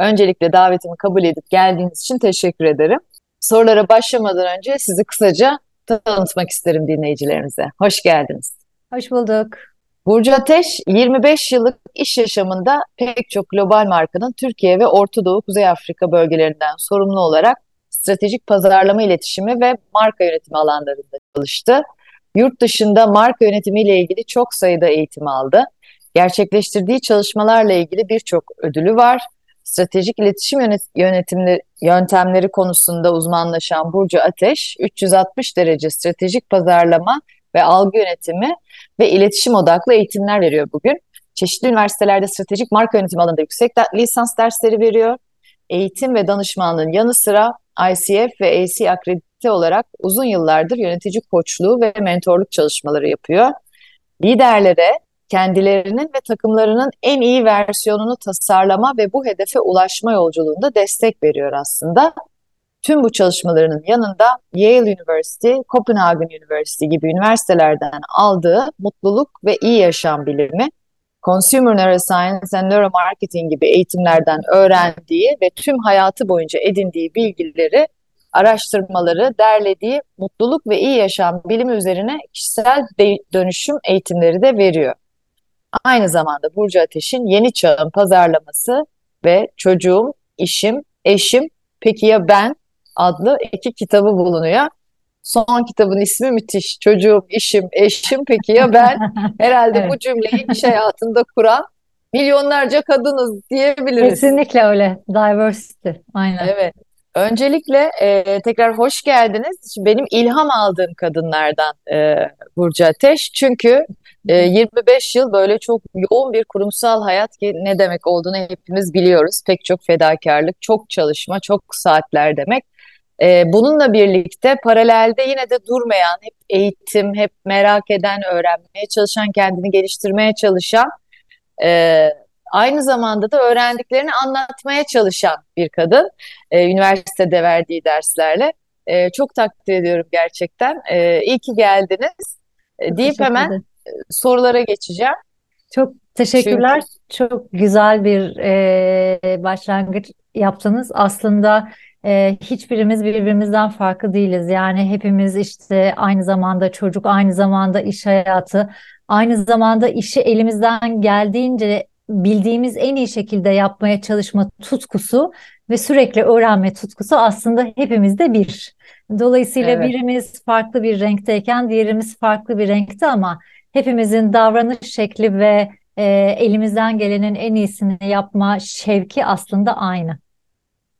Öncelikle davetimi kabul edip geldiğiniz için teşekkür ederim. Sorulara başlamadan önce sizi kısaca tanıtmak isterim dinleyicilerimize. Hoş geldiniz. Hoş bulduk. Burcu Ateş, 25 yıllık iş yaşamında pek çok global markanın Türkiye ve Orta Doğu Kuzey Afrika bölgelerinden sorumlu olarak stratejik pazarlama iletişimi ve marka yönetimi alanlarında çalıştı. Yurt dışında marka yönetimiyle ilgili çok sayıda eğitim aldı. Gerçekleştirdiği çalışmalarla ilgili birçok ödülü var. Stratejik iletişim yönetimleri, yöntemleri konusunda uzmanlaşan Burcu Ateş, 360 derece stratejik pazarlama ve algı yönetimi ve iletişim odaklı eğitimler veriyor bugün. Çeşitli üniversitelerde stratejik marka yönetimi alanında yüksek lisans dersleri veriyor. Eğitim ve danışmanlığın yanı sıra ICF ve AC akredite olarak uzun yıllardır yönetici koçluğu ve mentorluk çalışmaları yapıyor. Liderlere kendilerinin ve takımlarının en iyi versiyonunu tasarlama ve bu hedefe ulaşma yolculuğunda destek veriyor aslında. Tüm bu çalışmalarının yanında Yale University, Copenhagen University gibi üniversitelerden aldığı mutluluk ve iyi yaşam bilimi, Consumer Neuroscience and Neuromarketing gibi eğitimlerden öğrendiği ve tüm hayatı boyunca edindiği bilgileri, araştırmaları, derlediği mutluluk ve iyi yaşam bilimi üzerine kişisel dönüşüm eğitimleri de veriyor. Aynı zamanda Burcu Ateş'in Yeni Çağın Pazarlaması ve Çocuğum, İşim, Eşim, Peki ya Ben adlı iki kitabı bulunuyor. Son kitabın ismi müthiş. Çocuğum, işim, eşim peki ya ben? Herhalde evet. bu cümleyi iş hayatında kuran milyonlarca kadınız diyebiliriz. Kesinlikle öyle. Diversity. Aynen. Evet. Öncelikle e, tekrar hoş geldiniz. Benim ilham aldığım kadınlardan e, Burcu Ateş. Çünkü e, 25 yıl böyle çok yoğun bir kurumsal hayat ki ne demek olduğunu hepimiz biliyoruz. Pek çok fedakarlık, çok çalışma, çok saatler demek. E, bununla birlikte paralelde yine de durmayan, hep eğitim, hep merak eden, öğrenmeye çalışan, kendini geliştirmeye çalışan, e, aynı zamanda da öğrendiklerini anlatmaya çalışan bir kadın. E, üniversitede verdiği derslerle. E, çok takdir ediyorum gerçekten. E, iyi ki geldiniz. E, deyip hemen sorulara geçeceğim. Çok teşekkürler. Çünkü... Çok güzel bir e, başlangıç yaptınız. Aslında e, hiçbirimiz birbirimizden farklı değiliz. Yani hepimiz işte aynı zamanda çocuk, aynı zamanda iş hayatı, aynı zamanda işi elimizden geldiğince bildiğimiz en iyi şekilde yapmaya çalışma tutkusu ve sürekli öğrenme tutkusu aslında hepimizde bir. Dolayısıyla evet. birimiz farklı bir renkteyken diğerimiz farklı bir renkte ama hepimizin davranış şekli ve e, elimizden gelenin en iyisini yapma şevki aslında aynı.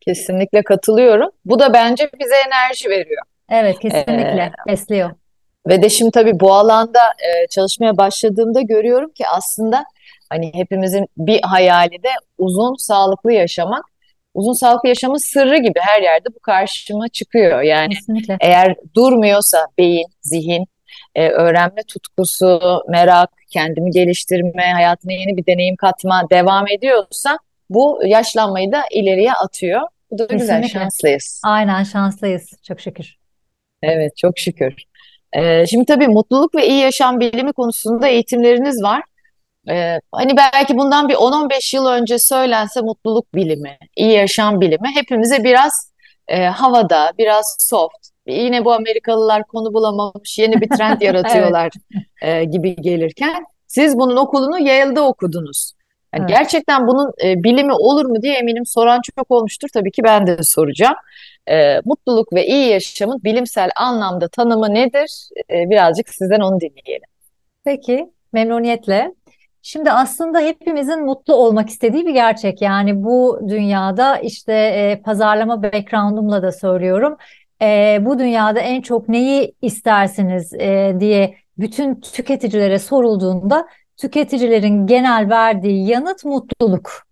Kesinlikle katılıyorum. Bu da bence bize enerji veriyor. Evet kesinlikle ee, besliyor. Ve de şimdi tabii bu alanda e, çalışmaya başladığımda görüyorum ki aslında hani hepimizin bir hayali de uzun sağlıklı yaşamak. Uzun sağlıklı yaşamın sırrı gibi her yerde bu karşıma çıkıyor. Yani Kesinlikle. eğer durmuyorsa beyin, zihin, e, öğrenme tutkusu, merak, kendimi geliştirme, hayatıma yeni bir deneyim katma devam ediyorsa bu yaşlanmayı da ileriye atıyor. Bu da Kesinlikle. güzel, şanslıyız. Aynen şanslıyız, çok şükür. Evet, çok şükür. Ee, şimdi tabii mutluluk ve iyi yaşam bilimi konusunda eğitimleriniz var. Ee, hani belki bundan bir 10-15 yıl önce söylense mutluluk bilimi, iyi yaşam bilimi hepimize biraz e, havada, biraz soft. Yine bu Amerikalılar konu bulamamış, yeni bir trend yaratıyorlar evet. e, gibi gelirken siz bunun okulunu Yale'da okudunuz. Yani evet. Gerçekten bunun e, bilimi olur mu diye eminim soran çok olmuştur. Tabii ki ben de soracağım. E, mutluluk ve iyi yaşamın bilimsel anlamda tanımı nedir? E, birazcık sizden onu dinleyelim. Peki, memnuniyetle. Şimdi aslında hepimizin mutlu olmak istediği bir gerçek. Yani bu dünyada işte e, pazarlama background'umla da söylüyorum. E, bu dünyada en çok neyi istersiniz e, diye bütün tüketicilere sorulduğunda tüketicilerin genel verdiği yanıt mutluluk.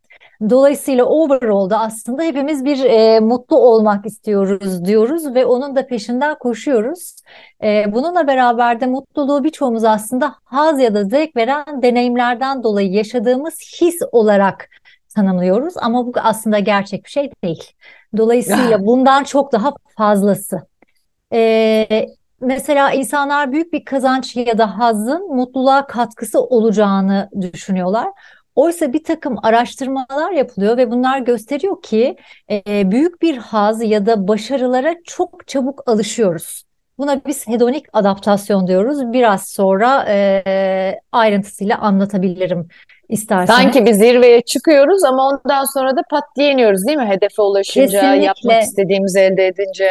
Dolayısıyla overall'da aslında hepimiz bir e, mutlu olmak istiyoruz diyoruz ve onun da peşinden koşuyoruz. E, bununla beraber de mutluluğu birçoğumuz aslında haz ya da zevk veren deneyimlerden dolayı yaşadığımız his olarak tanımlıyoruz ama bu aslında gerçek bir şey değil. Dolayısıyla bundan çok daha fazlası. E, mesela insanlar büyük bir kazanç ya da hazın mutluluğa katkısı olacağını düşünüyorlar. Oysa bir takım araştırmalar yapılıyor ve bunlar gösteriyor ki e, büyük bir haz ya da başarılara çok çabuk alışıyoruz. Buna biz hedonik adaptasyon diyoruz. Biraz sonra e, ayrıntısıyla anlatabilirim isterseniz. Sanki bir zirveye çıkıyoruz ama ondan sonra da pat diye iniyoruz değil mi? Hedefe ulaşınca, Kesinlikle. yapmak istediğimizi elde edince.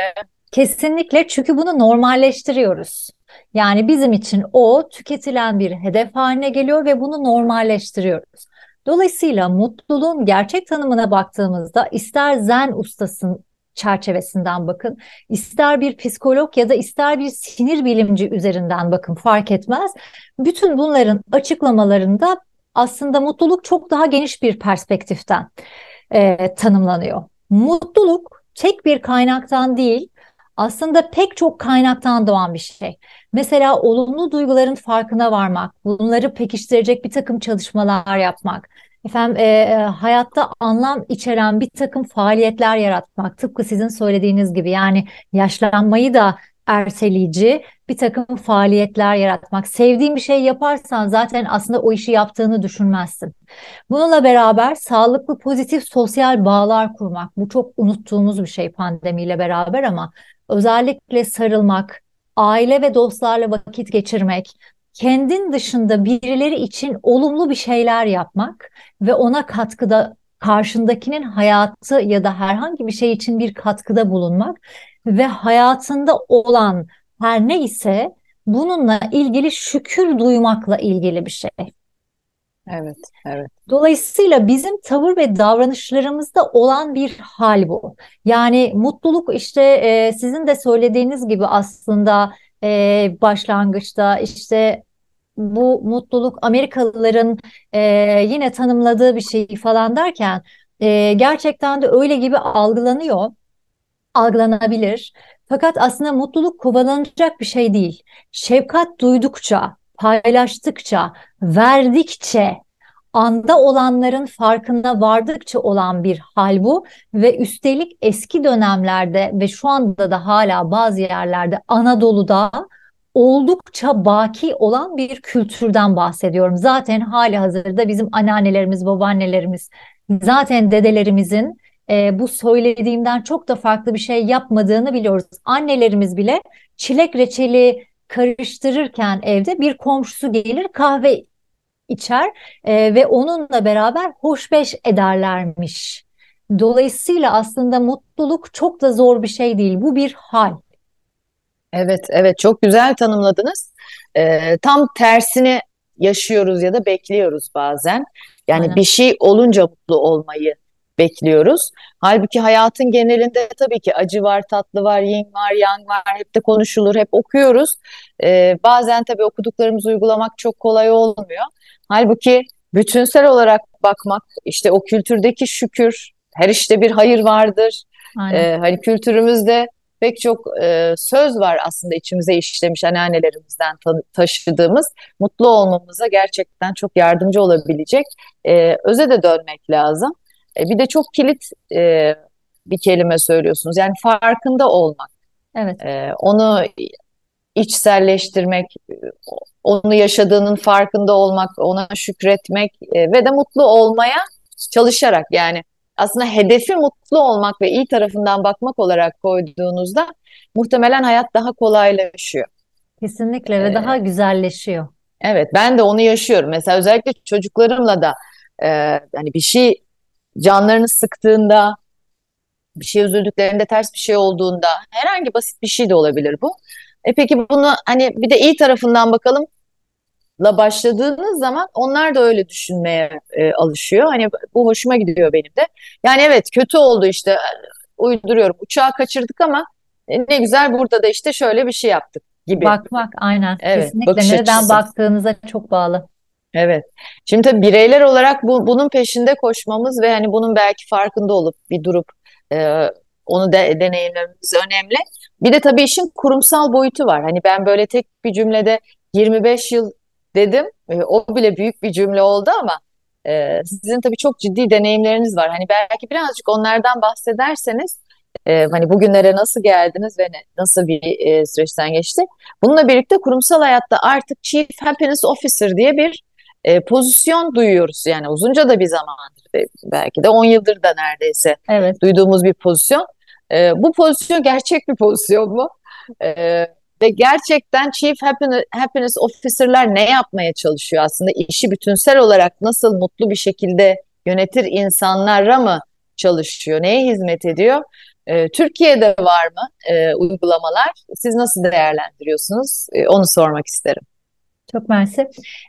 Kesinlikle çünkü bunu normalleştiriyoruz. Yani bizim için o tüketilen bir hedef haline geliyor ve bunu normalleştiriyoruz. Dolayısıyla mutluluğun gerçek tanımına baktığımızda ister zen ustasın çerçevesinden bakın, ister bir psikolog ya da ister bir sinir bilimci üzerinden bakın fark etmez. Bütün bunların açıklamalarında aslında mutluluk çok daha geniş bir perspektiften e, tanımlanıyor. Mutluluk tek bir kaynaktan değil, aslında pek çok kaynaktan doğan bir şey. Mesela olumlu duyguların farkına varmak, bunları pekiştirecek bir takım çalışmalar yapmak, efendim e, hayatta anlam içeren bir takım faaliyetler yaratmak, tıpkı sizin söylediğiniz gibi yani yaşlanmayı da erteleyici bir takım faaliyetler yaratmak. Sevdiğin bir şey yaparsan zaten aslında o işi yaptığını düşünmezsin. Bununla beraber sağlıklı pozitif sosyal bağlar kurmak. Bu çok unuttuğumuz bir şey pandemiyle beraber ama özellikle sarılmak, aile ve dostlarla vakit geçirmek, kendin dışında birileri için olumlu bir şeyler yapmak ve ona katkıda karşındakinin hayatı ya da herhangi bir şey için bir katkıda bulunmak ve hayatında olan her neyse bununla ilgili şükür duymakla ilgili bir şey. Evet, evet. Dolayısıyla bizim tavır ve davranışlarımızda olan bir hal bu. Yani mutluluk işte e, sizin de söylediğiniz gibi aslında e, başlangıçta işte bu mutluluk Amerikalıların e, yine tanımladığı bir şey falan derken e, gerçekten de öyle gibi algılanıyor, algılanabilir. Fakat aslında mutluluk kovalanacak bir şey değil. Şefkat duydukça, paylaştıkça, verdikçe, anda olanların farkında vardıkça olan bir hal bu ve üstelik eski dönemlerde ve şu anda da hala bazı yerlerde Anadolu'da oldukça baki olan bir kültürden bahsediyorum. Zaten hali hazırda bizim anneannelerimiz, babaannelerimiz, zaten dedelerimizin e, bu söylediğimden çok da farklı bir şey yapmadığını biliyoruz. Annelerimiz bile çilek reçeli karıştırırken evde bir komşusu gelir kahve içer e, ve onunla beraber hoşbeş ederlermiş. Dolayısıyla aslında mutluluk çok da zor bir şey değil. Bu bir hal. Evet, evet çok güzel tanımladınız. Ee, tam tersini yaşıyoruz ya da bekliyoruz bazen. Yani Aynen. bir şey olunca mutlu olmayı bekliyoruz. Halbuki hayatın genelinde tabii ki acı var, tatlı var, yin var, yang var. Hep de konuşulur, hep okuyoruz. Ee, bazen tabii okuduklarımızı uygulamak çok kolay olmuyor. Halbuki bütünsel olarak bakmak, işte o kültürdeki şükür, her işte bir hayır vardır. Aynen. Ee, hani kültürümüzde pek çok e, söz var aslında içimize işlemiş anneannelerimizden ta- taşıdığımız mutlu olmamıza gerçekten çok yardımcı olabilecek. E, öze de dönmek lazım. E, bir de çok kilit e, bir kelime söylüyorsunuz. Yani farkında olmak. Evet. E, onu içselleştirmek, onu yaşadığının farkında olmak, ona şükretmek e, ve de mutlu olmaya çalışarak yani aslında hedefi mutlu olmak ve iyi tarafından bakmak olarak koyduğunuzda muhtemelen hayat daha kolaylaşıyor. Kesinlikle ve Ee, daha güzelleşiyor. evet ben de onu yaşıyorum. Mesela özellikle çocuklarımla da e, hani bir şey canlarını sıktığında, bir şey üzüldüklerinde, ters bir şey olduğunda herhangi basit bir şey de olabilir bu. E peki bunu hani bir de iyi tarafından bakalım la başladığınız zaman onlar da öyle düşünmeye e, alışıyor. Hani bu hoşuma gidiyor benim de. Yani evet kötü oldu işte uyduruyorum uçağı kaçırdık ama e, ne güzel burada da işte şöyle bir şey yaptık gibi. Bakmak aynen. Evet, Kesinlikle nereden açısı. baktığınıza çok bağlı. Evet. Şimdi tabii bireyler olarak bu, bunun peşinde koşmamız ve hani bunun belki farkında olup bir durup e, onu de, deneyimlememiz önemli. Bir de tabii işin kurumsal boyutu var. Hani ben böyle tek bir cümlede 25 yıl dedim. E, o bile büyük bir cümle oldu ama e, sizin tabii çok ciddi deneyimleriniz var. Hani belki birazcık onlardan bahsederseniz e, hani bugünlere nasıl geldiniz ve ne, nasıl bir e, süreçten geçti. Bununla birlikte kurumsal hayatta artık Chief Happiness Officer diye bir e, pozisyon duyuyoruz. Yani uzunca da bir zamandır belki de 10 yıldır da neredeyse Evet. duyduğumuz bir pozisyon. E, bu pozisyon gerçek bir pozisyon mu? E, ve gerçekten Chief Happiness, Officer'lar ne yapmaya çalışıyor aslında? İşi bütünsel olarak nasıl mutlu bir şekilde yönetir insanlara mı çalışıyor? Neye hizmet ediyor? E, Türkiye'de var mı e, uygulamalar? Siz nasıl değerlendiriyorsunuz? E, onu sormak isterim. Çok mersi.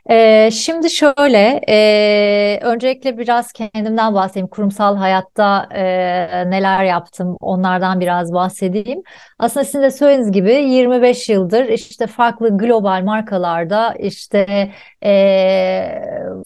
Ee, şimdi şöyle, e, öncelikle biraz kendimden bahsedeyim. Kurumsal hayatta e, neler yaptım, onlardan biraz bahsedeyim. Aslında sizin de söylediğiniz gibi 25 yıldır işte farklı global markalarda işte e,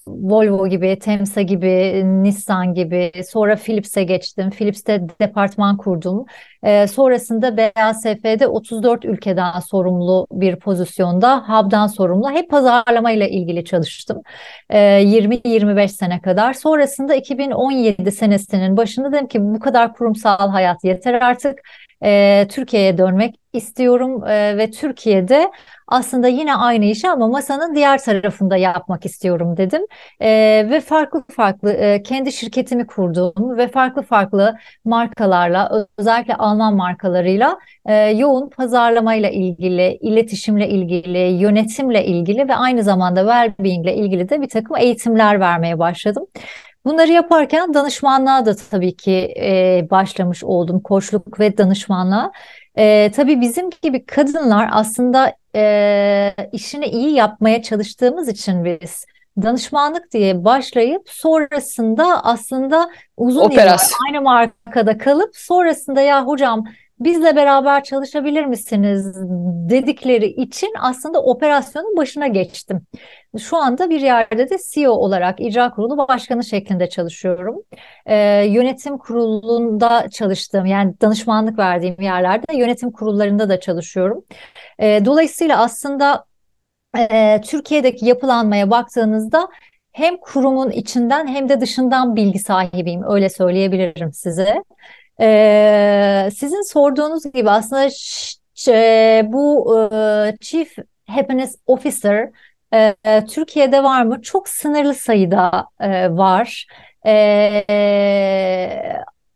Volvo gibi, Temsa gibi, Nissan gibi, sonra Philips'e geçtim. Philips'te departman kurdum. E, sonrasında BASF'de 34 ülkeden sorumlu bir pozisyonda, hub'dan sorumlu. Hep pazarlama ile ilgili çalıştım. E, 20-25 sene kadar. Sonrasında 2017 senesinin başında dedim ki bu kadar kurumsal hayat yeter artık. E, Türkiye'ye dönmek istiyorum e, ve Türkiye'de aslında yine aynı işi ama masanın diğer tarafında yapmak istiyorum dedim. E, ve farklı farklı e, kendi şirketimi kurdum ve farklı farklı markalarla özellikle Alman markalarıyla e, yoğun pazarlamayla ilgili, iletişimle ilgili, yönetimle ilgili ve aynı zamanda well-being ile ilgili de bir takım eğitimler vermeye başladım. Bunları yaparken danışmanlığa da tabii ki e, başlamış oldum. Koçluk ve danışmanlığa. E, tabii bizim gibi kadınlar aslında e, işini iyi yapmaya çalıştığımız için biz danışmanlık diye başlayıp sonrasında aslında uzun Operasyon. yıllar aynı markada kalıp sonrasında ya hocam bizle beraber çalışabilir misiniz dedikleri için aslında operasyonun başına geçtim. Şu anda bir yerde de CEO olarak icra kurulu başkanı şeklinde çalışıyorum. Ee, yönetim kurulunda çalıştığım yani danışmanlık verdiğim yerlerde yönetim kurullarında da çalışıyorum. Ee, dolayısıyla aslında e, Türkiye'deki yapılanmaya baktığınızda hem kurumun içinden hem de dışından bilgi sahibiyim öyle söyleyebilirim size. Ee, sizin sorduğunuz gibi aslında bu e, Chief Happiness Officer e, Türkiye'de var mı? Çok sınırlı sayıda e, var.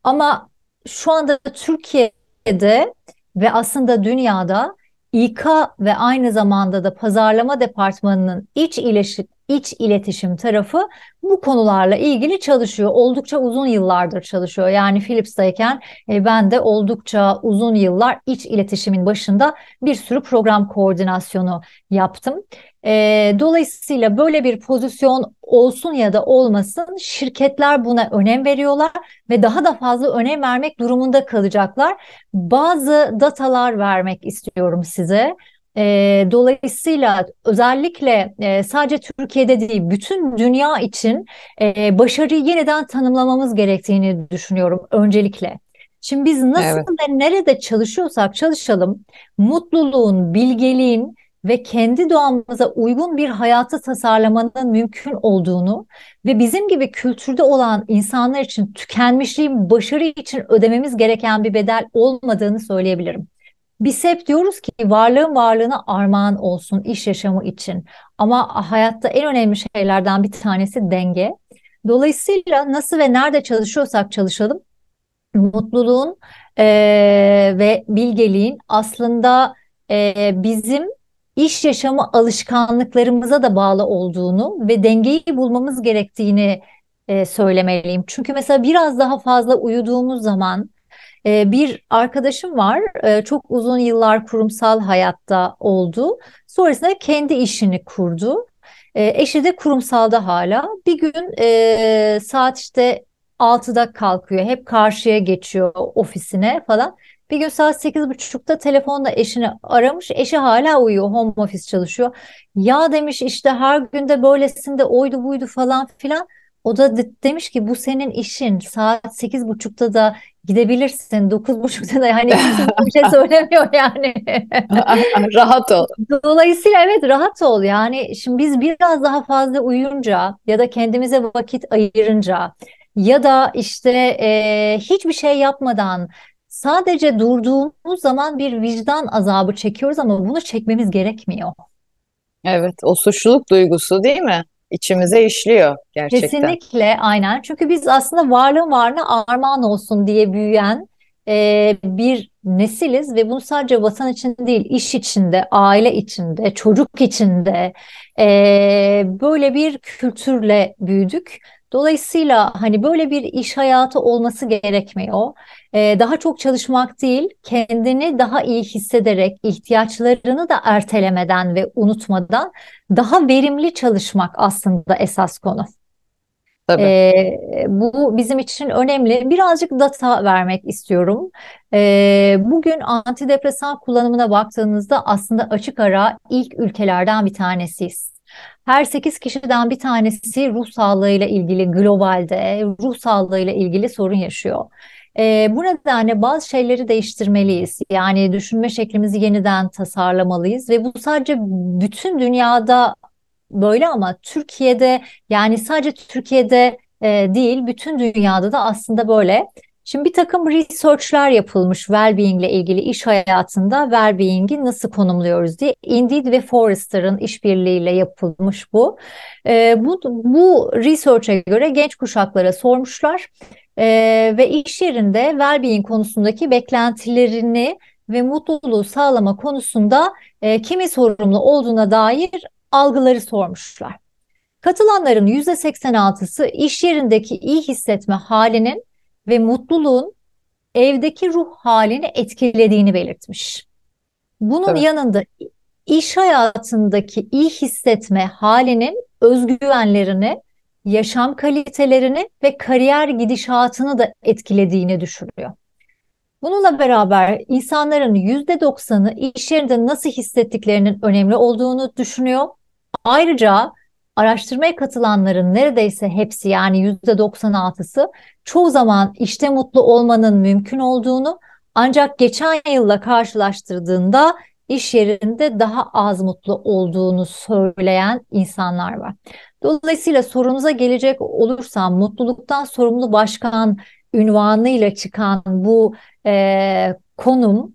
Ama şu anda Türkiye'de ve aslında dünyada İK ve aynı zamanda da pazarlama departmanının iç iletişim, iç iletişim tarafı bu konularla ilgili çalışıyor. Oldukça uzun yıllardır çalışıyor. Yani Philips'tayken e, ben de oldukça uzun yıllar iç iletişimin başında bir sürü program koordinasyonu yaptım. E, dolayısıyla böyle bir pozisyon olsun ya da olmasın şirketler buna önem veriyorlar ve daha da fazla önem vermek durumunda kalacaklar. Bazı datalar vermek istiyorum size. E, dolayısıyla özellikle e, sadece Türkiye'de değil bütün dünya için e, başarıyı yeniden tanımlamamız gerektiğini düşünüyorum öncelikle. Şimdi biz nasıl evet. ve nerede çalışıyorsak çalışalım mutluluğun, bilgeliğin ve kendi doğamıza uygun bir hayatı tasarlamanın mümkün olduğunu ve bizim gibi kültürde olan insanlar için tükenmişliğin başarı için ödememiz gereken bir bedel olmadığını söyleyebilirim. Biz hep diyoruz ki varlığın varlığına armağan olsun iş yaşamı için. Ama hayatta en önemli şeylerden bir tanesi denge. Dolayısıyla nasıl ve nerede çalışıyorsak çalışalım, mutluluğun e, ve bilgeliğin aslında e, bizim iş yaşamı alışkanlıklarımıza da bağlı olduğunu ve dengeyi bulmamız gerektiğini e, söylemeliyim. Çünkü mesela biraz daha fazla uyuduğumuz zaman ee, bir arkadaşım var, ee, çok uzun yıllar kurumsal hayatta oldu. Sonrasında kendi işini kurdu. Ee, eşi de kurumsalda hala. Bir gün saat işte 6'da kalkıyor. Hep karşıya geçiyor ofisine falan. Bir gün saat sekiz buçukta telefonla eşini aramış. Eşi hala uyuyor. Home office çalışıyor. Ya demiş işte her günde böylesinde oydu buydu falan filan. O da de demiş ki bu senin işin. Saat sekiz buçukta da gidebilirsin. Dokuz buçukta da hani bir şey söylemiyor yani. rahat ol. Dolayısıyla evet rahat ol. Yani şimdi biz biraz daha fazla uyuyunca ya da kendimize vakit ayırınca ya da işte e, hiçbir şey yapmadan sadece durduğumuz zaman bir vicdan azabı çekiyoruz ama bunu çekmemiz gerekmiyor. Evet, o suçluluk duygusu değil mi? İçimize işliyor gerçekten. Kesinlikle aynen. Çünkü biz aslında varlığın varlığına armağan olsun diye büyüyen e, bir nesiliz ve bunu sadece vatan için değil, iş içinde, aile içinde, çocuk içinde e, böyle bir kültürle büyüdük. Dolayısıyla hani böyle bir iş hayatı olması gerekmiyor. Ee, daha çok çalışmak değil, kendini daha iyi hissederek, ihtiyaçlarını da ertelemeden ve unutmadan daha verimli çalışmak aslında esas konu. Tabii. Ee, bu bizim için önemli. Birazcık data vermek istiyorum. Ee, bugün antidepresan kullanımına baktığınızda aslında açık ara ilk ülkelerden bir tanesiyiz. Her 8 kişiden bir tanesi ruh sağlığıyla ilgili globalde ruh sağlığıyla ilgili sorun yaşıyor. E, bu nedenle bazı şeyleri değiştirmeliyiz. Yani düşünme şeklimizi yeniden tasarlamalıyız ve bu sadece bütün dünyada böyle ama Türkiye'de yani sadece Türkiye'de e, değil bütün dünyada da aslında böyle. Şimdi bir takım research'lar yapılmış well-being ile ilgili iş hayatında well-being'i nasıl konumluyoruz diye. Indeed ve Forrester'ın işbirliğiyle yapılmış bu. E, bu, bu research'e göre genç kuşaklara sormuşlar e, ve iş yerinde well-being konusundaki beklentilerini ve mutluluğu sağlama konusunda e, kimi sorumlu olduğuna dair algıları sormuşlar. Katılanların %86'sı iş yerindeki iyi hissetme halinin ve mutluluğun evdeki ruh halini etkilediğini belirtmiş. Bunun evet. yanında iş hayatındaki iyi hissetme halinin özgüvenlerini, yaşam kalitelerini ve kariyer gidişatını da etkilediğini düşünüyor. Bununla beraber insanların %90'ı iş yerinde nasıl hissettiklerinin önemli olduğunu düşünüyor. Ayrıca araştırmaya katılanların neredeyse hepsi yani %96'sı çoğu zaman işte mutlu olmanın mümkün olduğunu ancak geçen yılla karşılaştırdığında iş yerinde daha az mutlu olduğunu söyleyen insanlar var. Dolayısıyla sorunuza gelecek olursam mutluluktan sorumlu başkan ünvanıyla çıkan bu e, konum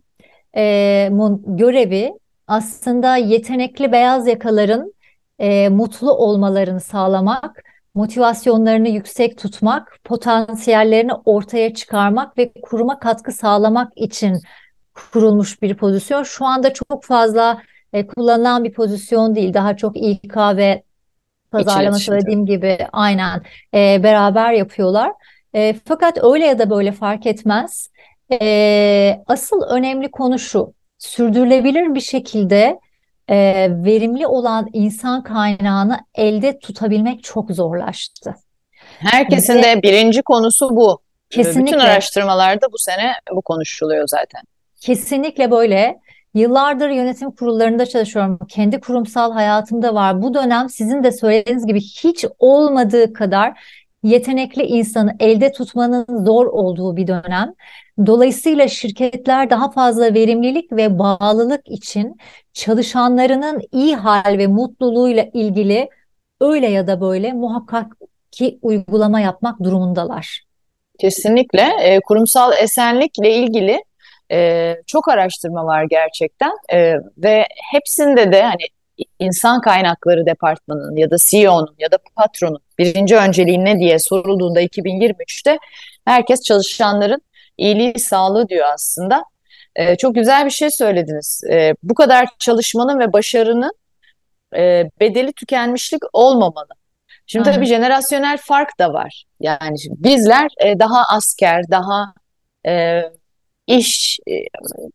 e, görevi aslında yetenekli beyaz yakaların e, mutlu olmalarını sağlamak, motivasyonlarını yüksek tutmak, potansiyellerini ortaya çıkarmak ve kuruma katkı sağlamak için kurulmuş bir pozisyon. Şu anda çok fazla e, kullanılan bir pozisyon değil. Daha çok İK ve pazarlama söylediğim gibi aynen e, beraber yapıyorlar. E, fakat öyle ya da böyle fark etmez. E, asıl önemli konu şu. Sürdürülebilir bir şekilde e, verimli olan insan kaynağını elde tutabilmek çok zorlaştı. Herkesin Ve, de birinci konusu bu. Kesinlikle. Bütün araştırmalarda bu sene bu konuşuluyor zaten. Kesinlikle böyle. Yıllardır yönetim kurullarında çalışıyorum. Kendi kurumsal hayatımda var. Bu dönem sizin de söylediğiniz gibi hiç olmadığı kadar yetenekli insanı elde tutmanın zor olduğu bir dönem. Dolayısıyla şirketler daha fazla verimlilik ve bağlılık için çalışanlarının iyi hal ve mutluluğuyla ilgili öyle ya da böyle muhakkak ki uygulama yapmak durumundalar. Kesinlikle e, kurumsal esenlikle ilgili e, çok araştırma var gerçekten e, ve hepsinde de hani insan kaynakları departmanının ya da CEO'nun ya da patronun birinci önceliği ne diye sorulduğunda 2023'te herkes çalışanların iyiliği, sağlığı diyor aslında. E, çok güzel bir şey söylediniz. E, bu kadar çalışmanın ve başarının e, bedeli tükenmişlik olmamalı. Şimdi Aynen. tabii jenerasyonel fark da var. Yani bizler e, daha asker, daha e, iş e,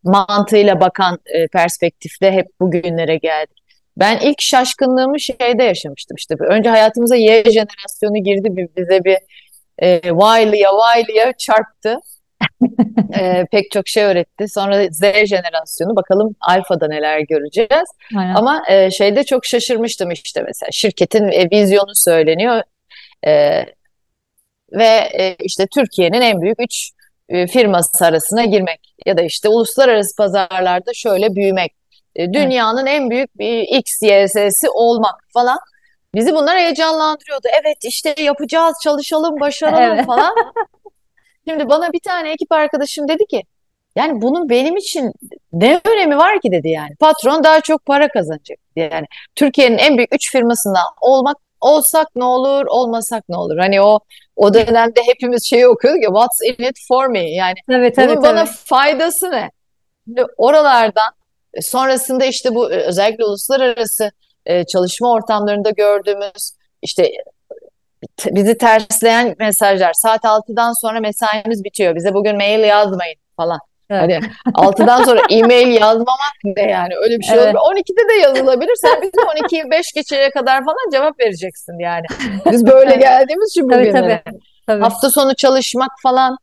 mantığıyla bakan e, perspektifle hep bugünlere geldik. Ben ilk şaşkınlığımı şeyde yaşamıştım işte. Önce hayatımıza Y jenerasyonu girdi bir, bize bir e, Wiley'a Wiley'a çarptı. e, pek çok şey öğretti. Sonra Z jenerasyonu bakalım Alfa'da neler göreceğiz. Aynen. Ama e, şeyde çok şaşırmıştım işte mesela şirketin e, vizyonu söyleniyor. E, ve e, işte Türkiye'nin en büyük üç e, firması arasına girmek ya da işte uluslararası pazarlarda şöyle büyümek. E, dünyanın evet. en büyük bir X, Y, olmak falan. Bizi bunlar heyecanlandırıyordu. Evet işte yapacağız, çalışalım, başaralım evet. falan. Şimdi bana bir tane ekip arkadaşım dedi ki yani bunun benim için ne önemi var ki dedi yani. Patron daha çok para kazanacak. Yani Türkiye'nin en büyük üç firmasından olmak olsak ne olur, olmasak ne olur? Hani o o dönemde hepimiz şeyi okuyorduk ya what's in it for me? Yani evet, bunun evet, bana evet. faydası ne? Şimdi oralardan sonrasında işte bu e, özellikle uluslararası e, çalışma ortamlarında gördüğümüz işte bizi tersleyen mesajlar. Saat 6'dan sonra mesaimiz bitiyor. Bize bugün mail yazmayın falan. Evet. Hani 6'dan sonra e-mail yazmamak ne yani öyle bir şey evet. olur. 12'de de yazılabilir. Sen bizim 12'yi 5 geçeye kadar falan cevap vereceksin yani. Biz böyle geldiğimiz için bugün. Tabii, tabii, tabii. Hafta sonu çalışmak falan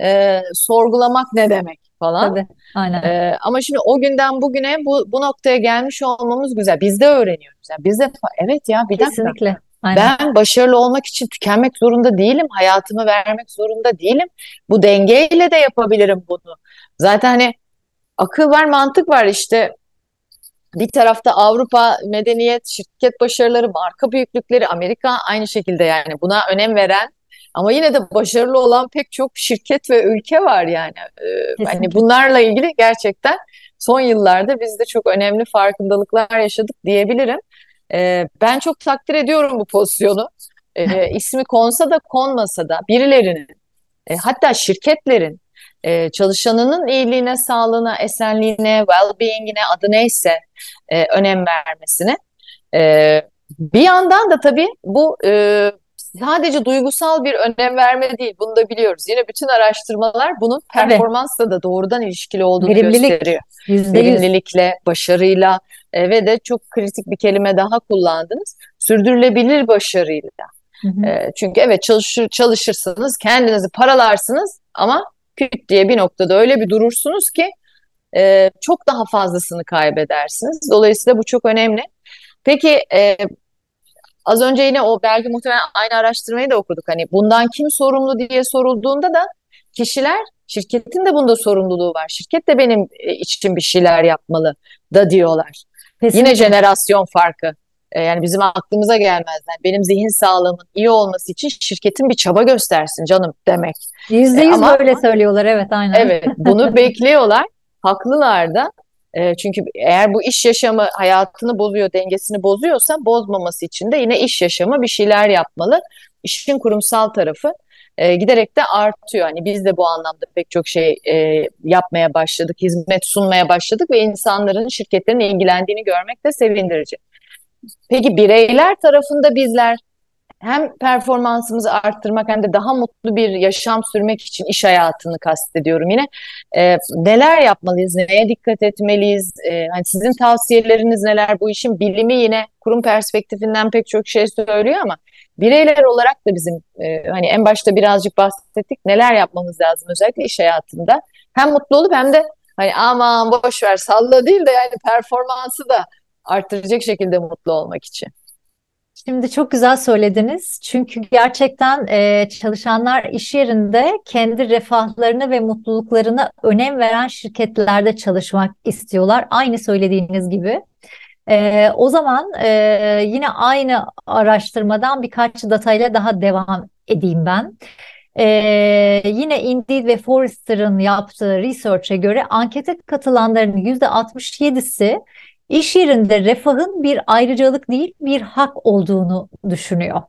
e, sorgulamak ne demek falan. Tabii, aynen. E, ama şimdi o günden bugüne bu, bu noktaya gelmiş olmamız güzel. Biz de öğreniyoruz. Yani biz de evet ya bir Kesinlikle. dakika. Aynen. Ben başarılı olmak için tükenmek zorunda değilim. Hayatımı vermek zorunda değilim. Bu dengeyle de yapabilirim bunu. Zaten hani akıl var, mantık var işte. Bir tarafta Avrupa medeniyet, şirket başarıları, marka büyüklükleri, Amerika aynı şekilde yani buna önem veren ama yine de başarılı olan pek çok şirket ve ülke var yani. Ee, hani bunlarla ilgili gerçekten son yıllarda biz de çok önemli farkındalıklar yaşadık diyebilirim. Ee, ben çok takdir ediyorum bu pozisyonu. Ee, ismi konsa da konmasa da birilerinin e, hatta şirketlerin e, çalışanının iyiliğine, sağlığına, esenliğine, well-being'ine adı neyse e, önem vermesine. E, bir yandan da tabii bu e, sadece duygusal bir önem verme değil. Bunu da biliyoruz. Yine bütün araştırmalar bunun performansla da doğrudan ilişkili olduğunu Verimlilik, gösteriyor. %100. Verimlilikle, başarıyla e, ve de çok kritik bir kelime daha kullandınız. Sürdürülebilir başarıyla. Hı hı. E, çünkü evet çalışır, çalışırsınız, kendinizi paralarsınız ama küt diye bir noktada öyle bir durursunuz ki e, çok daha fazlasını kaybedersiniz. Dolayısıyla bu çok önemli. Peki e, az önce yine o belki muhtemelen aynı araştırmayı da okuduk. Hani bundan kim sorumlu diye sorulduğunda da kişiler şirketin de bunda sorumluluğu var. Şirket de benim e, için bir şeyler yapmalı da diyorlar. Kesinlikle. Yine jenerasyon farkı. E, yani bizim aklımıza gelmezler. Benim zihin sağlığımın iyi olması için şirketin bir çaba göstersin canım demek. Yüzde yüz e, böyle söylüyorlar evet aynen. Evet bunu bekliyorlar. Haklılar da. E, çünkü eğer bu iş yaşamı hayatını bozuyor, dengesini bozuyorsa bozmaması için de yine iş yaşamı bir şeyler yapmalı. İşin kurumsal tarafı e, giderek de artıyor. Hani biz de bu anlamda pek çok şey e, yapmaya başladık, hizmet sunmaya başladık ve insanların, şirketlerin ilgilendiğini görmek de sevindirici. Peki bireyler tarafında bizler hem performansımızı arttırmak hem de daha mutlu bir yaşam sürmek için iş hayatını kastediyorum yine. E, neler yapmalıyız, neye dikkat etmeliyiz? E, hani sizin tavsiyeleriniz neler? Bu işin bilimi yine kurum perspektifinden pek çok şey söylüyor ama bireyler olarak da bizim e, hani en başta birazcık bahsettik neler yapmamız lazım özellikle iş hayatında. Hem mutlu olup hem de hani aman boş ver salla değil de yani performansı da arttıracak şekilde mutlu olmak için. Şimdi çok güzel söylediniz. Çünkü gerçekten e, çalışanlar iş yerinde kendi refahlarını ve mutluluklarına önem veren şirketlerde çalışmak istiyorlar. Aynı söylediğiniz gibi. E, o zaman e, yine aynı araştırmadan birkaç datayla daha devam edeyim ben. Ee, yine Indeed ve Forrester'ın yaptığı research'e göre ankete katılanların %67'si İş yerinde refahın bir ayrıcalık değil bir hak olduğunu düşünüyor.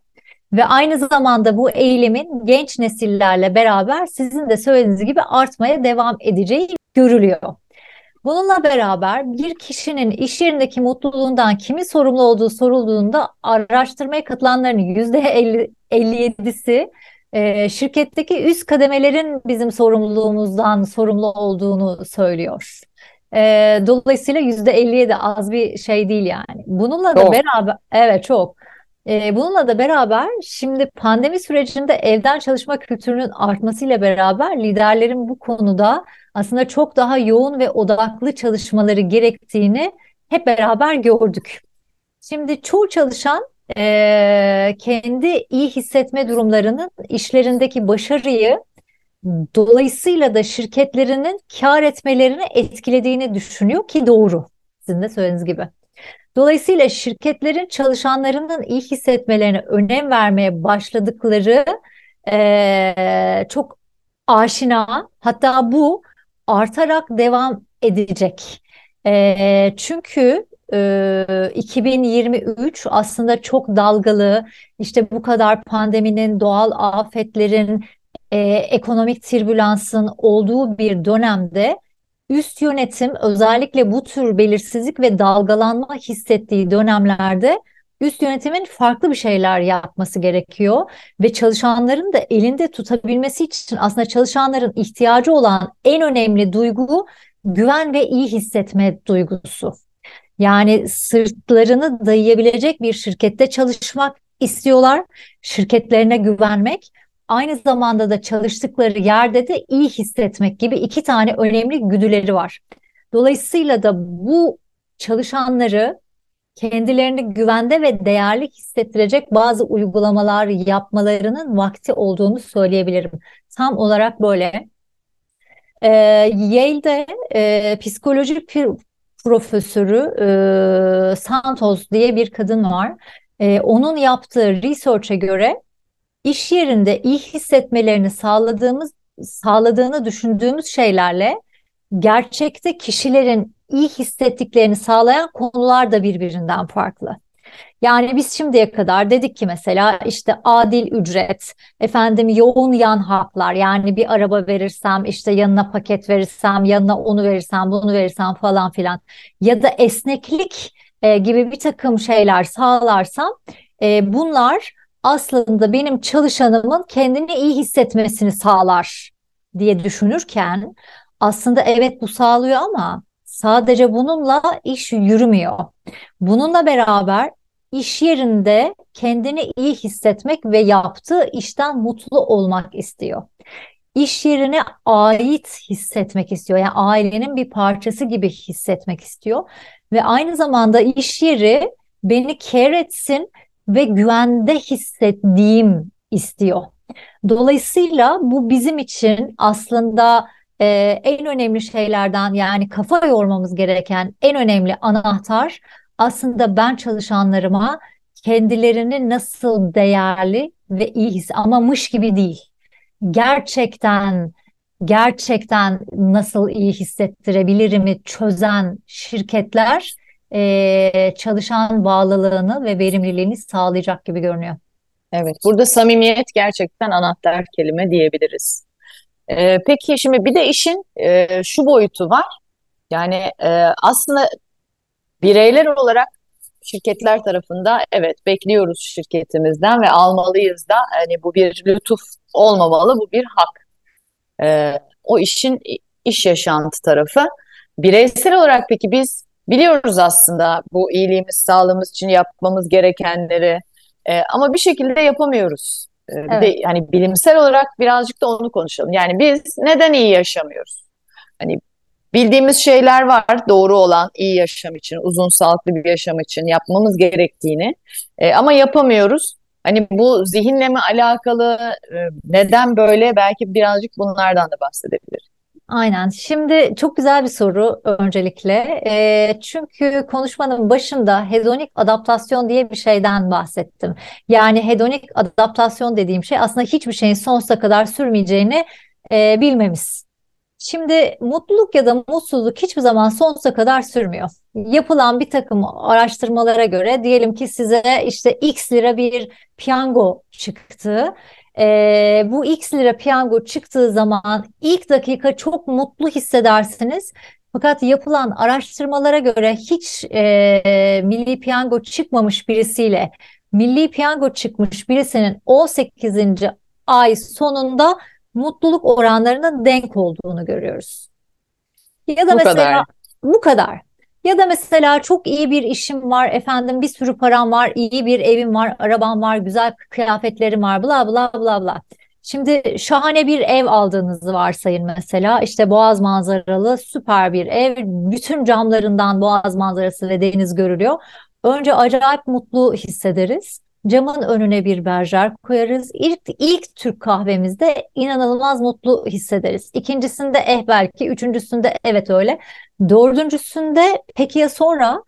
Ve aynı zamanda bu eğilimin genç nesillerle beraber sizin de söylediğiniz gibi artmaya devam edeceği görülüyor. Bununla beraber bir kişinin iş yerindeki mutluluğundan kimi sorumlu olduğu sorulduğunda araştırmaya katılanların %57'si e, şirketteki üst kademelerin bizim sorumluluğumuzdan sorumlu olduğunu söylüyor. E, dolayısıyla yüzde elliye de az bir şey değil yani. Bununla da çok. beraber evet çok. E, bununla da beraber şimdi pandemi sürecinde evden çalışma kültürünün artmasıyla beraber liderlerin bu konuda aslında çok daha yoğun ve odaklı çalışmaları gerektiğini hep beraber gördük. Şimdi çoğu çalışan e, kendi iyi hissetme durumlarının işlerindeki başarıyı dolayısıyla da şirketlerinin kar etmelerini etkilediğini düşünüyor ki doğru. Sizin de söylediğiniz gibi. Dolayısıyla şirketlerin çalışanlarının iyi hissetmelerine önem vermeye başladıkları e, çok aşina. Hatta bu artarak devam edecek. E, çünkü e, 2023 aslında çok dalgalı. İşte bu kadar pandeminin, doğal afetlerin, e, ekonomik türbülansın olduğu bir dönemde üst yönetim özellikle bu tür belirsizlik ve dalgalanma hissettiği dönemlerde üst yönetimin farklı bir şeyler yapması gerekiyor ve çalışanların da elinde tutabilmesi için aslında çalışanların ihtiyacı olan en önemli duygu güven ve iyi hissetme duygusu. Yani sırtlarını dayayabilecek bir şirkette çalışmak istiyorlar, şirketlerine güvenmek aynı zamanda da çalıştıkları yerde de iyi hissetmek gibi iki tane önemli güdüleri var. Dolayısıyla da bu çalışanları kendilerini güvende ve değerli hissettirecek bazı uygulamalar yapmalarının vakti olduğunu söyleyebilirim. Tam olarak böyle. Ee, Yale'de e, psikoloji profesörü e, Santos diye bir kadın var. E, onun yaptığı research'e göre iş yerinde iyi hissetmelerini sağladığımız sağladığını düşündüğümüz şeylerle gerçekte kişilerin iyi hissettiklerini sağlayan konular da birbirinden farklı. Yani biz şimdiye kadar dedik ki mesela işte adil ücret, efendim yoğun yan haklar yani bir araba verirsem işte yanına paket verirsem, yanına onu verirsem, bunu verirsem falan filan ya da esneklik e, gibi bir takım şeyler sağlarsam e, bunlar aslında benim çalışanımın kendini iyi hissetmesini sağlar diye düşünürken aslında evet bu sağlıyor ama sadece bununla iş yürümüyor. Bununla beraber iş yerinde kendini iyi hissetmek ve yaptığı işten mutlu olmak istiyor. İş yerine ait hissetmek istiyor. Yani ailenin bir parçası gibi hissetmek istiyor. Ve aynı zamanda iş yeri beni care etsin ve güvende hissettiğim istiyor. Dolayısıyla bu bizim için aslında e, en önemli şeylerden yani kafa yormamız gereken en önemli anahtar aslında ben çalışanlarıma kendilerini nasıl değerli ve iyi his ama mış gibi değil. Gerçekten gerçekten nasıl iyi hissettirebilirimi çözen şirketler e, çalışan bağlılığını ve verimliliğini sağlayacak gibi görünüyor. Evet, burada samimiyet gerçekten anahtar kelime diyebiliriz. Ee, peki şimdi bir de işin e, şu boyutu var. Yani e, aslında bireyler olarak şirketler tarafında evet bekliyoruz şirketimizden ve almalıyız da hani bu bir lütuf olmamalı, bu bir hak. Ee, o işin iş yaşantı tarafı. Bireysel olarak peki biz Biliyoruz aslında bu iyiliğimiz, sağlığımız için yapmamız gerekenleri e, ama bir şekilde yapamıyoruz. E, evet. Bir de hani bilimsel olarak birazcık da onu konuşalım. Yani biz neden iyi yaşamıyoruz? Hani bildiğimiz şeyler var doğru olan iyi yaşam için, uzun sağlıklı bir yaşam için yapmamız gerektiğini e, ama yapamıyoruz. Hani bu zihinle mi alakalı, e, neden böyle belki birazcık bunlardan da bahsedebiliriz. Aynen. Şimdi çok güzel bir soru öncelikle. E, çünkü konuşmanın başında hedonik adaptasyon diye bir şeyden bahsettim. Yani hedonik adaptasyon dediğim şey aslında hiçbir şeyin sonsuza kadar sürmeyeceğini e, bilmemiz. Şimdi mutluluk ya da mutsuzluk hiçbir zaman sonsuza kadar sürmüyor. Yapılan bir takım araştırmalara göre diyelim ki size işte X lira bir piyango çıktı e, bu X lira piyango çıktığı zaman ilk dakika çok mutlu hissedersiniz. Fakat yapılan araştırmalara göre hiç e, milli piyango çıkmamış birisiyle milli piyango çıkmış birisinin 18. ay sonunda mutluluk oranlarının denk olduğunu görüyoruz. Ya da bu mesela kadar. bu kadar. Ya da mesela çok iyi bir işim var, efendim bir sürü param var, iyi bir evim var, arabam var, güzel kıyafetlerim var, bla bla bla bla. Şimdi şahane bir ev aldığınızı varsayın mesela. İşte boğaz manzaralı süper bir ev. Bütün camlarından boğaz manzarası ve deniz görülüyor. Önce acayip mutlu hissederiz. Camın önüne bir berjer koyarız. İlk, ilk Türk kahvemizde inanılmaz mutlu hissederiz. İkincisinde eh belki, üçüncüsünde evet öyle. Dördüncüsünde peki ya sonra?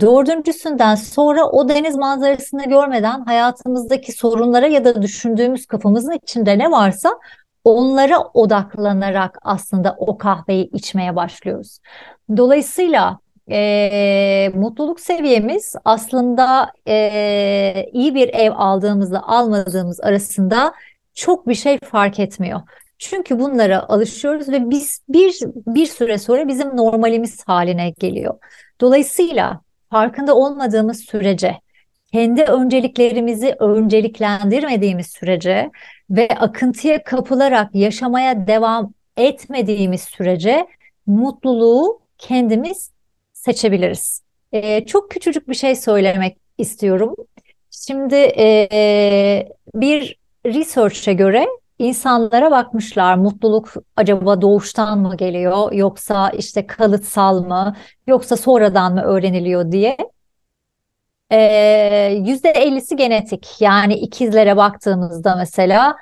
Dördüncüsünden sonra o deniz manzarasını görmeden hayatımızdaki sorunlara ya da düşündüğümüz kafamızın içinde ne varsa onlara odaklanarak aslında o kahveyi içmeye başlıyoruz. Dolayısıyla e, mutluluk seviyemiz aslında e, iyi bir ev aldığımızla almadığımız arasında çok bir şey fark etmiyor. Çünkü bunlara alışıyoruz ve biz bir bir süre sonra bizim normalimiz haline geliyor. Dolayısıyla farkında olmadığımız sürece, kendi önceliklerimizi önceliklendirmediğimiz sürece ve akıntıya kapılarak yaşamaya devam etmediğimiz sürece mutluluğu kendimiz seçebiliriz. Ee, çok küçücük bir şey söylemek istiyorum. Şimdi e, bir research'e göre insanlara bakmışlar mutluluk acaba doğuştan mı geliyor yoksa işte kalıtsal mı yoksa sonradan mı öğreniliyor diye. Ee, yüzde 50'si genetik yani ikizlere baktığımızda mesela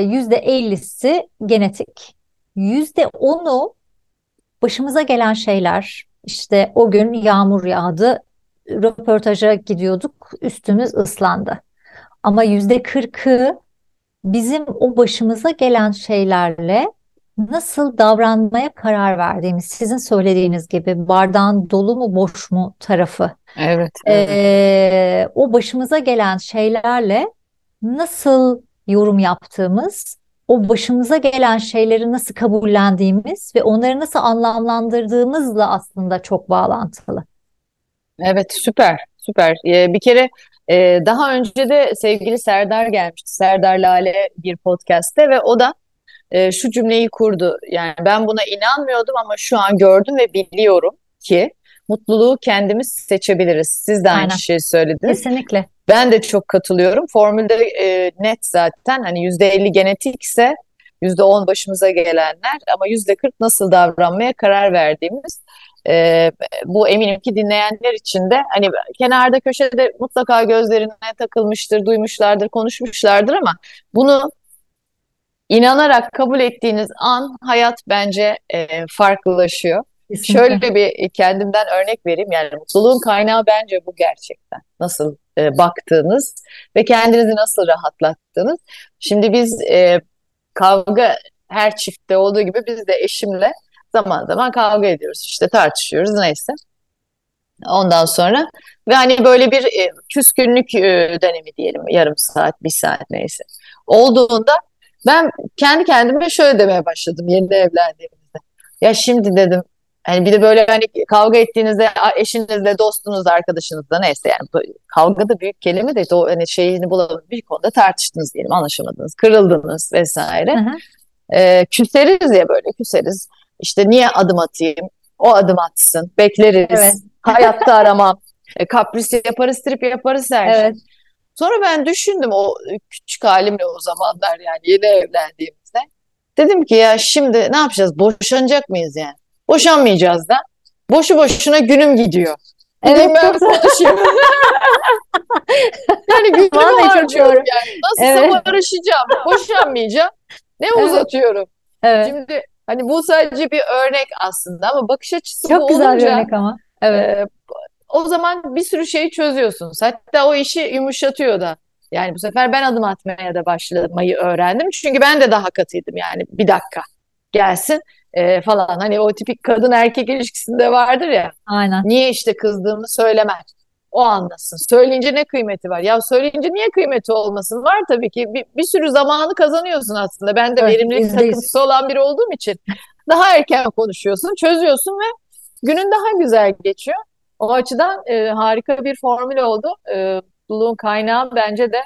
yüzde 50'si genetik. Yüzde 10'u başımıza gelen şeyler işte o gün yağmur yağdı röportaja gidiyorduk üstümüz ıslandı. Ama yüzde kırkı bizim o başımıza gelen şeylerle nasıl davranmaya karar verdiğimiz, sizin söylediğiniz gibi bardağın dolu mu boş mu tarafı. Evet. evet. Ee, o başımıza gelen şeylerle nasıl yorum yaptığımız, o başımıza gelen şeyleri nasıl kabullendiğimiz ve onları nasıl anlamlandırdığımızla aslında çok bağlantılı. Evet, süper, süper. Ee, bir kere ee, daha önce de sevgili Serdar gelmişti. Serdar Lale bir podcast'te ve o da e, şu cümleyi kurdu. Yani ben buna inanmıyordum ama şu an gördüm ve biliyorum ki mutluluğu kendimiz seçebiliriz. Siz de aynı Aynen. şeyi söylediniz. Kesinlikle. Ben de çok katılıyorum. Formülde e, net zaten hani yüzde elli genetikse yüzde on başımıza gelenler ama yüzde kırk nasıl davranmaya karar verdiğimiz e, bu eminim ki dinleyenler için de hani kenarda köşede mutlaka gözlerine takılmıştır, duymuşlardır, konuşmuşlardır ama bunu inanarak kabul ettiğiniz an hayat bence e, farklılaşıyor. Kesinlikle. Şöyle bir kendimden örnek vereyim yani mutluluğun kaynağı bence bu gerçekten. Nasıl e, baktığınız ve kendinizi nasıl rahatlattığınız. Şimdi biz e, kavga her çiftte olduğu gibi biz de eşimle zaman zaman kavga ediyoruz işte tartışıyoruz neyse. Ondan sonra ve hani böyle bir e, küskünlük e, dönemi diyelim yarım saat bir saat neyse olduğunda ben kendi kendime şöyle demeye başladım yeni evlendiğimizde. Ya şimdi dedim hani bir de böyle hani kavga ettiğinizde eşinizle, dostunuzla, arkadaşınızla neyse yani kavga da büyük kelime de o hani şeyini bulamadınız bir konuda tartıştınız diyelim anlaşamadınız, kırıldınız vesaire. Hı hı. Ee, küseriz ya böyle küseriz. İşte niye adım atayım? O adım atsın. Bekleriz. Evet. Hayatta aramam. E, kapris yaparız, trip yaparız her şey. evet. şey. Sonra ben düşündüm o küçük halimle o zamanlar yani yeni evlendiğimizde. Dedim ki ya şimdi ne yapacağız? Boşanacak mıyız yani? Boşanmayacağız da. Boşu boşuna günüm gidiyor. Evet, ben konuşayım. yani günümü harcıyorum yani. Nasılsa evet. barışacağım. Boşanmayacağım. Ne evet. uzatıyorum? Evet. Şimdi Hani bu sadece bir örnek aslında ama bakış açısı Çok güzel olunca, bir örnek ama. Evet. E, o zaman bir sürü şeyi çözüyorsunuz. Hatta o işi yumuşatıyor da. Yani bu sefer ben adım atmaya da başlamayı öğrendim. Çünkü ben de daha katıydım yani bir dakika gelsin e, falan. Hani o tipik kadın erkek ilişkisinde vardır ya. Aynen. Niye işte kızdığımı söylemez o anlasın. Söyleyince ne kıymeti var? Ya söyleyince niye kıymeti olmasın? Var tabii ki. Bir, bir sürü zamanı kazanıyorsun aslında. Ben de evet, verimlilik takıntısı olan biri olduğum için daha erken konuşuyorsun, çözüyorsun ve günün daha güzel geçiyor. O açıdan e, harika bir formül oldu. E, mutluluğun kaynağı bence de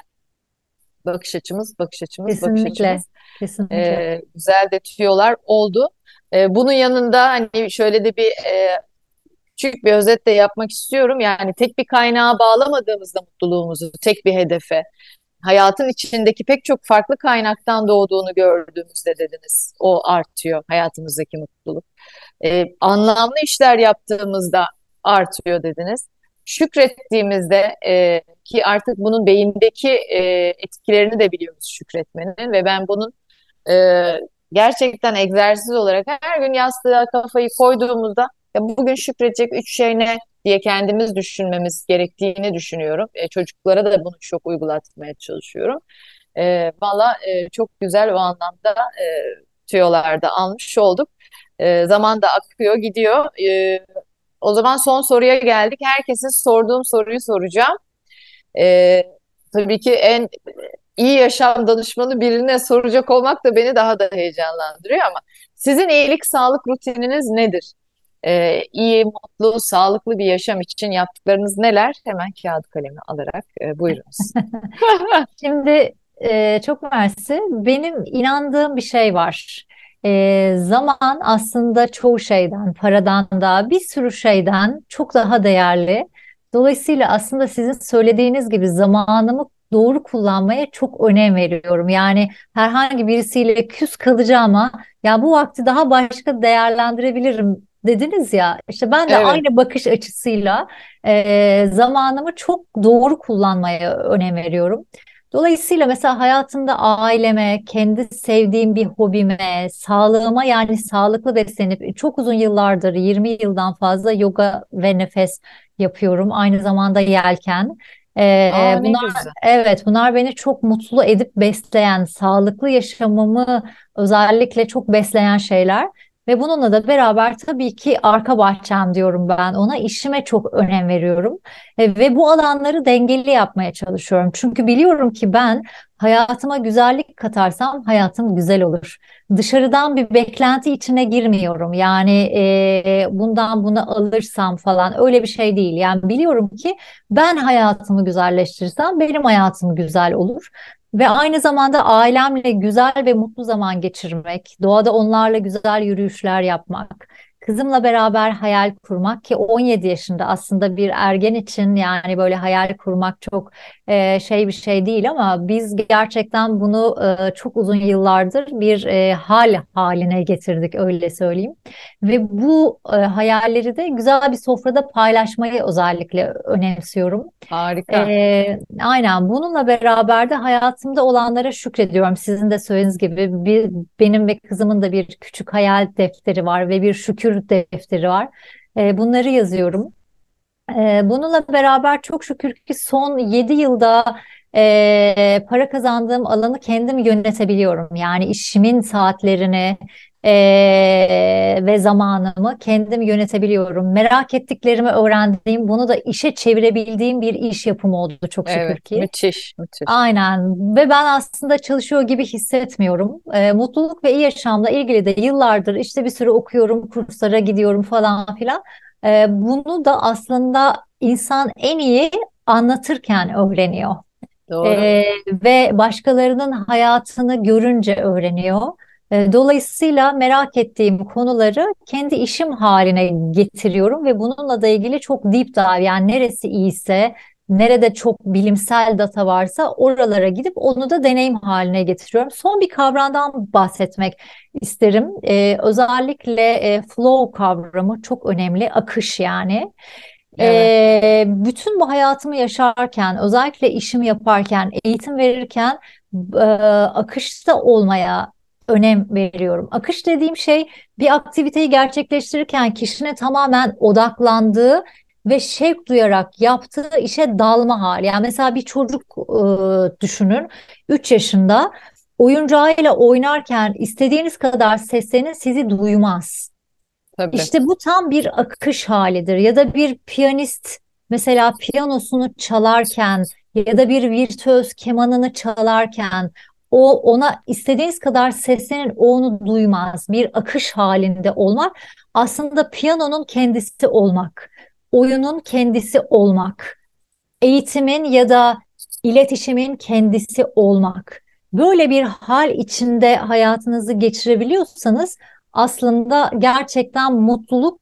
bakış açımız, bakış açımız, Kesinlikle. bakış açımız. Kesinlikle. E, güzel de tüyolar oldu. E, bunun yanında hani şöyle de bir e, küçük bir özet de yapmak istiyorum. Yani tek bir kaynağa bağlamadığımızda mutluluğumuzu, tek bir hedefe, hayatın içindeki pek çok farklı kaynaktan doğduğunu gördüğümüzde dediniz. O artıyor hayatımızdaki mutluluk. Ee, anlamlı işler yaptığımızda artıyor dediniz. Şükrettiğimizde e, ki artık bunun beyindeki e, etkilerini de biliyoruz şükretmenin ve ben bunun e, gerçekten egzersiz olarak her gün yastığa kafayı koyduğumuzda ya bugün şükredecek üç şey ne diye kendimiz düşünmemiz gerektiğini düşünüyorum. E, çocuklara da bunu çok uygulatmaya çalışıyorum. E, Valla e, çok güzel o anlamda e, tüyolarda almış olduk. E, zaman da akıyor gidiyor. E, o zaman son soruya geldik. Herkese sorduğum soruyu soracağım. E, tabii ki en iyi yaşam danışmanı birine soracak olmak da beni daha da heyecanlandırıyor ama sizin iyilik sağlık rutininiz nedir? Ee, iyi, mutlu, sağlıklı bir yaşam için yaptıklarınız neler? Hemen kağıt kalemi alarak e, buyurunuz. Şimdi e, çok mersi. Benim inandığım bir şey var. E, zaman aslında çoğu şeyden, paradan da bir sürü şeyden çok daha değerli. Dolayısıyla aslında sizin söylediğiniz gibi zamanımı doğru kullanmaya çok önem veriyorum. Yani herhangi birisiyle küs kalacağıma ya bu vakti daha başka değerlendirebilirim dediniz ya işte ben de evet. aynı bakış açısıyla e, zamanımı çok doğru kullanmaya önem veriyorum. Dolayısıyla mesela hayatımda aileme, kendi sevdiğim bir hobime, sağlığıma yani sağlıklı beslenip çok uzun yıllardır 20 yıldan fazla yoga ve nefes yapıyorum. Aynı zamanda yelken. Ee, Aa, bunlar güzel. evet bunlar beni çok mutlu edip besleyen, sağlıklı yaşamımı özellikle çok besleyen şeyler. Ve bununla da beraber tabii ki arka bahçem diyorum ben ona işime çok önem veriyorum. E, ve bu alanları dengeli yapmaya çalışıyorum. Çünkü biliyorum ki ben hayatıma güzellik katarsam hayatım güzel olur. Dışarıdan bir beklenti içine girmiyorum. Yani e, bundan bunu alırsam falan öyle bir şey değil. Yani biliyorum ki ben hayatımı güzelleştirirsem benim hayatım güzel olur. Ve aynı zamanda ailemle güzel ve mutlu zaman geçirmek, doğada onlarla güzel yürüyüşler yapmak, kızımla beraber hayal kurmak ki 17 yaşında aslında bir ergen için yani böyle hayal kurmak çok e, şey bir şey değil ama biz gerçekten bunu e, çok uzun yıllardır bir e, hal haline getirdik öyle söyleyeyim. Ve bu e, hayalleri de güzel bir sofrada paylaşmayı özellikle önemsiyorum. Harika. E, aynen bununla beraber de hayatımda olanlara şükrediyorum. Sizin de söylediğiniz gibi bir, benim ve kızımın da bir küçük hayal defteri var ve bir şükür defteri var. E, bunları yazıyorum. E, bununla beraber çok şükür ki son 7 yılda e, para kazandığım alanı kendim yönetebiliyorum. Yani işimin saatlerini e, ve zamanımı kendim yönetebiliyorum. Merak ettiklerimi öğrendiğim, bunu da işe çevirebildiğim bir iş yapımı oldu çok şükür evet, ki. Müthiş, müthiş. Aynen ve ben aslında çalışıyor gibi hissetmiyorum. E, mutluluk ve iyi yaşamla ilgili de yıllardır işte bir sürü okuyorum, kurslara gidiyorum falan filan. E, bunu da aslında insan en iyi anlatırken öğreniyor. Doğru. E, ve başkalarının hayatını görünce öğreniyor. E, dolayısıyla merak ettiğim konuları kendi işim haline getiriyorum ve bununla da ilgili çok deep dive yani neresi iyiyse, nerede çok bilimsel data varsa oralara gidip onu da deneyim haline getiriyorum. Son bir kavramdan bahsetmek isterim. Ee, özellikle e, flow kavramı çok önemli, akış yani. Evet. Ee, bütün bu hayatımı yaşarken, özellikle işimi yaparken, eğitim verirken e, akışta olmaya önem veriyorum. Akış dediğim şey bir aktiviteyi gerçekleştirirken kişinin tamamen odaklandığı ve şevk duyarak yaptığı işe dalma hali. Yani mesela bir çocuk e, düşünün 3 yaşında oyuncağıyla oynarken istediğiniz kadar seslenin sizi duymaz. Tabii. İşte bu tam bir akış halidir ya da bir piyanist mesela piyanosunu çalarken ya da bir virtüöz kemanını çalarken o ona istediğiniz kadar seslenin o onu duymaz. Bir akış halinde olmak aslında piyanonun kendisi olmak, oyunun kendisi olmak, eğitimin ya da iletişimin kendisi olmak. Böyle bir hal içinde hayatınızı geçirebiliyorsanız aslında gerçekten mutluluk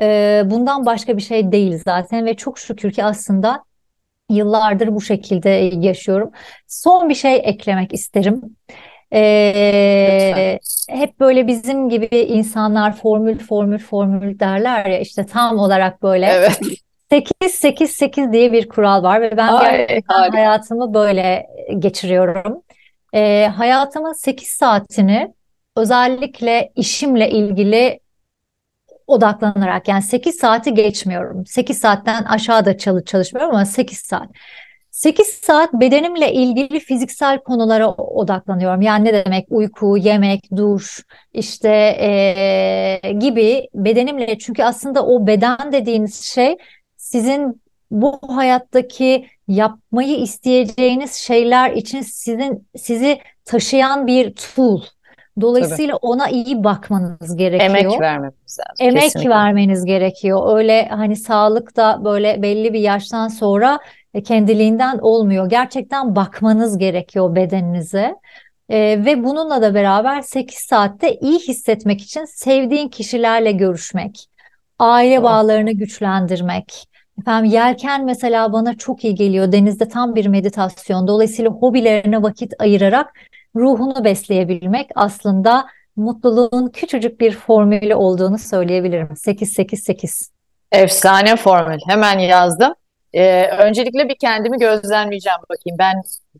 e, bundan başka bir şey değil zaten ve çok şükür ki aslında yıllardır bu şekilde yaşıyorum. Son bir şey eklemek isterim. Ee, hep böyle bizim gibi insanlar formül formül formül derler ya işte tam olarak böyle Evet. 8 8 8 diye bir kural var ve ben Ay, gerçekten harika. hayatımı böyle geçiriyorum. Ee, hayatımın 8 saatini özellikle işimle ilgili odaklanarak yani 8 saati geçmiyorum. 8 saatten aşağıda çalış çalışmıyorum ama 8 saat. 8 saat bedenimle ilgili fiziksel konulara odaklanıyorum. Yani ne demek uyku, yemek, duş işte eee, gibi bedenimle çünkü aslında o beden dediğiniz şey sizin bu hayattaki yapmayı isteyeceğiniz şeyler için sizin sizi taşıyan bir tool. Dolayısıyla ona iyi bakmanız gerekiyor. Emek vermemiz lazım. Emek Kesinlikle. vermeniz gerekiyor. Öyle hani sağlık da böyle belli bir yaştan sonra e, kendiliğinden olmuyor. Gerçekten bakmanız gerekiyor bedeninize. E, ve bununla da beraber 8 saatte iyi hissetmek için sevdiğin kişilerle görüşmek, aile bağlarını güçlendirmek. Efendim yelken mesela bana çok iyi geliyor. Denizde tam bir meditasyon. Dolayısıyla hobilerine vakit ayırarak ruhunu besleyebilmek aslında mutluluğun küçücük bir formülü olduğunu söyleyebilirim. 8-8-8. Efsane formül. Hemen yazdım. Ee, öncelikle bir kendimi gözlemleyeceğim bakayım. Ben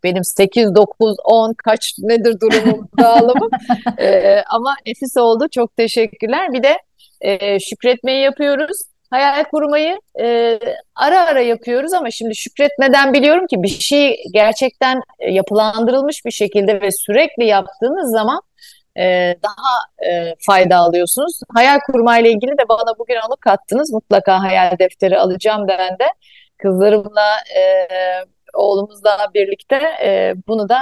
benim 8, 9, 10 kaç nedir durumum, dağılımım. Ee, ama nefis oldu. Çok teşekkürler. Bir de e, şükretmeyi yapıyoruz. Hayal kurmayı e, ara ara yapıyoruz ama şimdi şükretmeden biliyorum ki bir şey gerçekten e, yapılandırılmış bir şekilde ve sürekli yaptığınız zaman e, daha e, fayda alıyorsunuz. Hayal kurmayla ilgili de bana bugün onu kattınız. Mutlaka hayal defteri alacağım ben de. Kızlarımla, e, oğlumuzla birlikte e, bunu da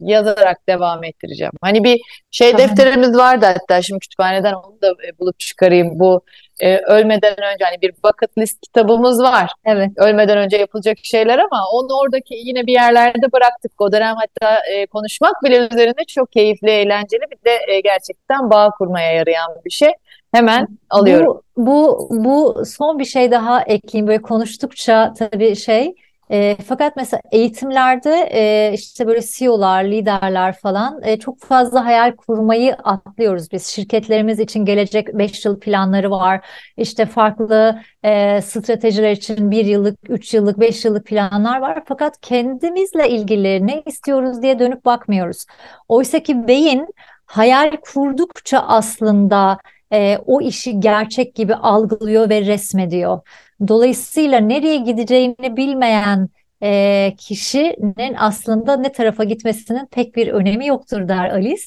yazarak devam ettireceğim. Hani bir şey defterimiz vardı hatta şimdi kütüphaneden onu da e, bulup çıkarayım. Bu e, ölmeden önce hani bir bucket list kitabımız var Evet. ölmeden önce yapılacak şeyler ama onu oradaki yine bir yerlerde bıraktık. O dönem hatta e, konuşmak bile üzerinde çok keyifli, eğlenceli bir de e, gerçekten bağ kurmaya yarayan bir şey. Hemen alıyorum. Bu, bu, bu son bir şey daha ekleyeyim. Böyle konuştukça tabii şey. E, fakat mesela eğitimlerde e, işte böyle CEO'lar, liderler falan e, çok fazla hayal kurmayı atlıyoruz biz. Şirketlerimiz için gelecek 5 yıl planları var. İşte farklı e, stratejiler için 1 yıllık, 3 yıllık, 5 yıllık planlar var. Fakat kendimizle ilgili ne istiyoruz diye dönüp bakmıyoruz. Oysa ki beyin hayal kurdukça aslında e, o işi gerçek gibi algılıyor ve resmediyor. Dolayısıyla nereye gideceğini bilmeyen e, kişinin aslında ne tarafa gitmesinin pek bir önemi yoktur der Alice.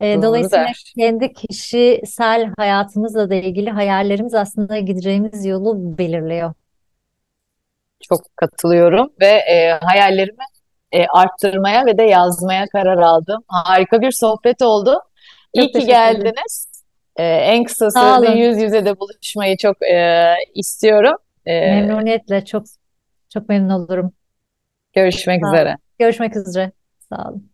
E, Doğru dolayısıyla der. kendi kişisel hayatımızla da ilgili hayallerimiz aslında gideceğimiz yolu belirliyor. Çok katılıyorum ve e, hayallerimi e, arttırmaya ve de yazmaya karar aldım. Harika bir sohbet oldu. İyi Çok ki teşekkür ederim. geldiniz. E, en bir olun. yüz yüze de buluşmayı çok e, istiyorum. E, Memnuniyetle çok çok memnun olurum. görüşmek Sağ üzere. Görüşmek üzere. Sağ olun.